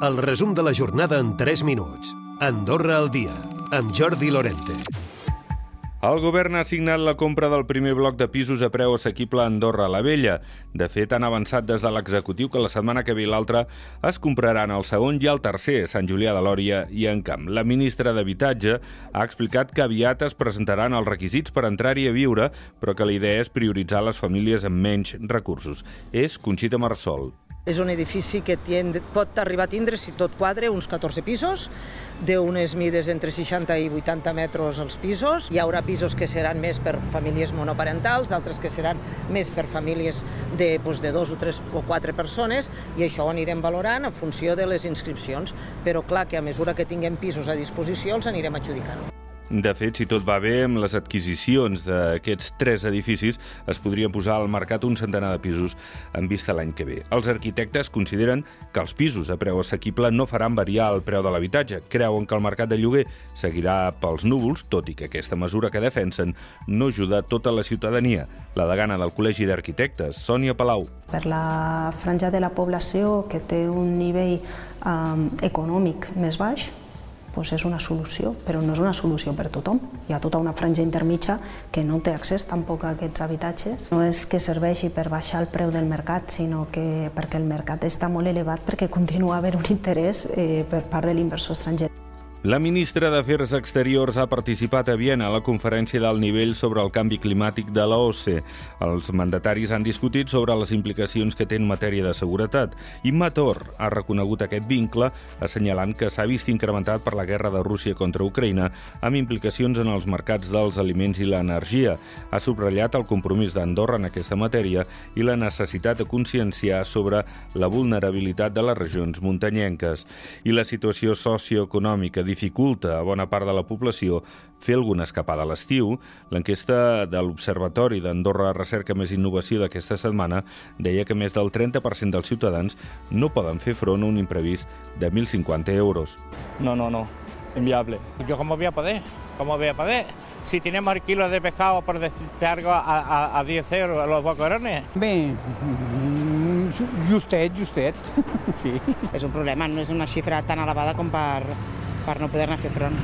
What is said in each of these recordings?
El resum de la jornada en 3 minuts. Andorra al dia, amb Jordi Lorente. El govern ha signat la compra del primer bloc de pisos a preu assequible a Andorra la Vella. De fet, han avançat des de l'executiu que la setmana que ve i l'altra es compraran el segon i el tercer, Sant Julià de Lòria i en Camp. La ministra d'Habitatge ha explicat que aviat es presentaran els requisits per entrar-hi a viure, però que la idea és prioritzar les famílies amb menys recursos. És Conxita Marsol. És un edifici que tient, pot arribar a tindre, si tot quadre, uns 14 pisos, d'unes mides entre 60 i 80 metres els pisos. Hi haurà pisos que seran més per famílies monoparentals, d'altres que seran més per famílies de, doncs, de dos o tres o quatre persones, i això ho anirem valorant en funció de les inscripcions. Però clar que a mesura que tinguem pisos a disposició els anirem adjudicant. De fet, si tot va bé, amb les adquisicions d'aquests tres edificis es podrien posar al mercat un centenar de pisos en vista l'any que ve. Els arquitectes consideren que els pisos a preu assequible no faran variar el preu de l'habitatge. Creuen que el mercat de lloguer seguirà pels núvols, tot i que aquesta mesura que defensen no ajuda tota la ciutadania. La degana del Col·legi d'Arquitectes, Sònia Palau. Per la franja de la població que té un nivell eh, econòmic més baix, doncs és una solució, però no és una solució per tothom. Hi ha tota una franja intermitja que no té accés tampoc a aquests habitatges. No és que serveixi per baixar el preu del mercat, sinó que perquè el mercat està molt elevat perquè continua a haver un interès eh, per part de l'inversor estranger. La ministra d'Afers Exteriors ha participat a Viena a la conferència d'alt nivell sobre el canvi climàtic de l'OCE. Els mandataris han discutit sobre les implicacions que té en matèria de seguretat i Mator ha reconegut aquest vincle assenyalant que s'ha vist incrementat per la guerra de Rússia contra Ucraïna amb implicacions en els mercats dels aliments i l'energia. Ha subratllat el compromís d'Andorra en aquesta matèria i la necessitat de conscienciar sobre la vulnerabilitat de les regions muntanyenques. I la situació socioeconòmica dificulta a bona part de la població fer alguna escapada a l'estiu, l'enquesta de l'Observatori d'Andorra Recerca més Innovació d'aquesta setmana deia que més del 30% dels ciutadans no poden fer front a un imprevist de 1.050 euros. No, no, no, inviable. ¿Yo cómo voy a poder? ¿Cómo voy a poder? Si tenemos el kilo de pescado, por decirte algo, a, a, a 10 euros a los boquerones. Bé, justet, justet, sí. És un problema, no és una xifra tan elevada com per, per no poder-ne fer front.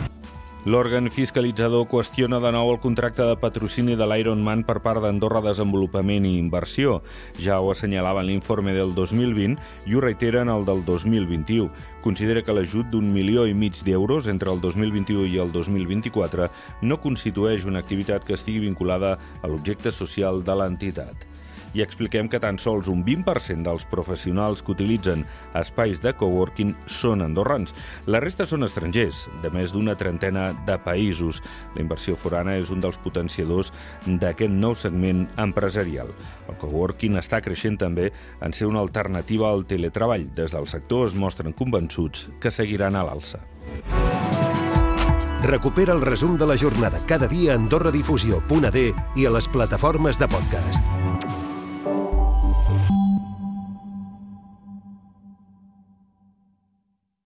L'òrgan fiscalitzador qüestiona de nou el contracte de patrocini de l'Ironman per part d'Andorra Desenvolupament i Inversió. Ja ho assenyalava en l'informe del 2020 i ho reiteren el del 2021. Considera que l'ajut d'un milió i mig d'euros entre el 2021 i el 2024 no constitueix una activitat que estigui vinculada a l'objecte social de l'entitat i expliquem que tan sols un 20% dels professionals que utilitzen espais de coworking són andorrans. La resta són estrangers, de més d'una trentena de països. La inversió forana és un dels potenciadors d'aquest nou segment empresarial. El coworking està creixent també en ser una alternativa al teletreball. Des del sector es mostren convençuts que seguiran a l'alça. Recupera el resum de la jornada cada dia a AndorraDifusió.d i a les plataformes de podcast.